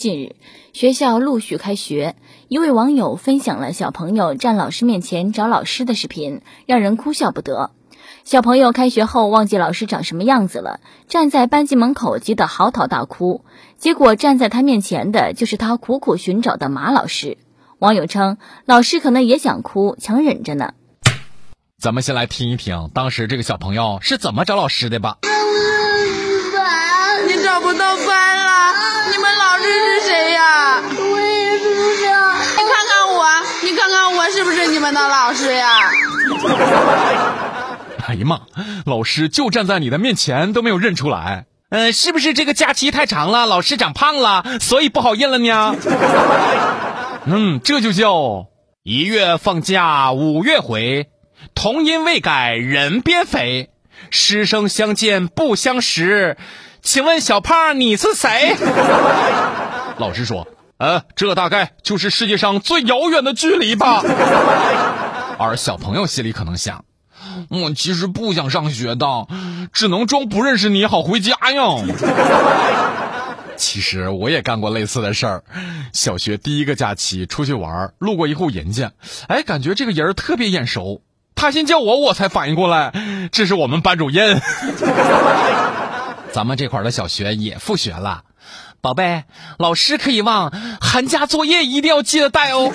近日，学校陆续开学，一位网友分享了小朋友站老师面前找老师的视频，让人哭笑不得。小朋友开学后忘记老师长什么样子了，站在班级门口急得嚎啕大哭，结果站在他面前的就是他苦苦寻找的马老师。网友称，老师可能也想哭，强忍着呢。咱们先来听一听当时这个小朋友是怎么找老师的吧。你找不到班们的老师呀？哎呀妈，老师就站在你的面前都没有认出来。嗯，是不是这个假期太长了，老师长胖了，所以不好认了呢？嗯，这就叫一月放假五月回，童音未改人变肥，师生相见不相识。请问小胖你是谁？老师说，呃，这大概就是世界上最遥远的距离吧。而小朋友心里可能想，我其实不想上学的，只能装不认识你好回家呀。其实我也干过类似的事儿。小学第一个假期出去玩，路过一户人家，哎，感觉这个人特别眼熟。他先叫我，我才反应过来，这是我们班主任。咱们这块儿的小学也复学了，宝贝，老师可以忘，寒假作业一定要记得带哦。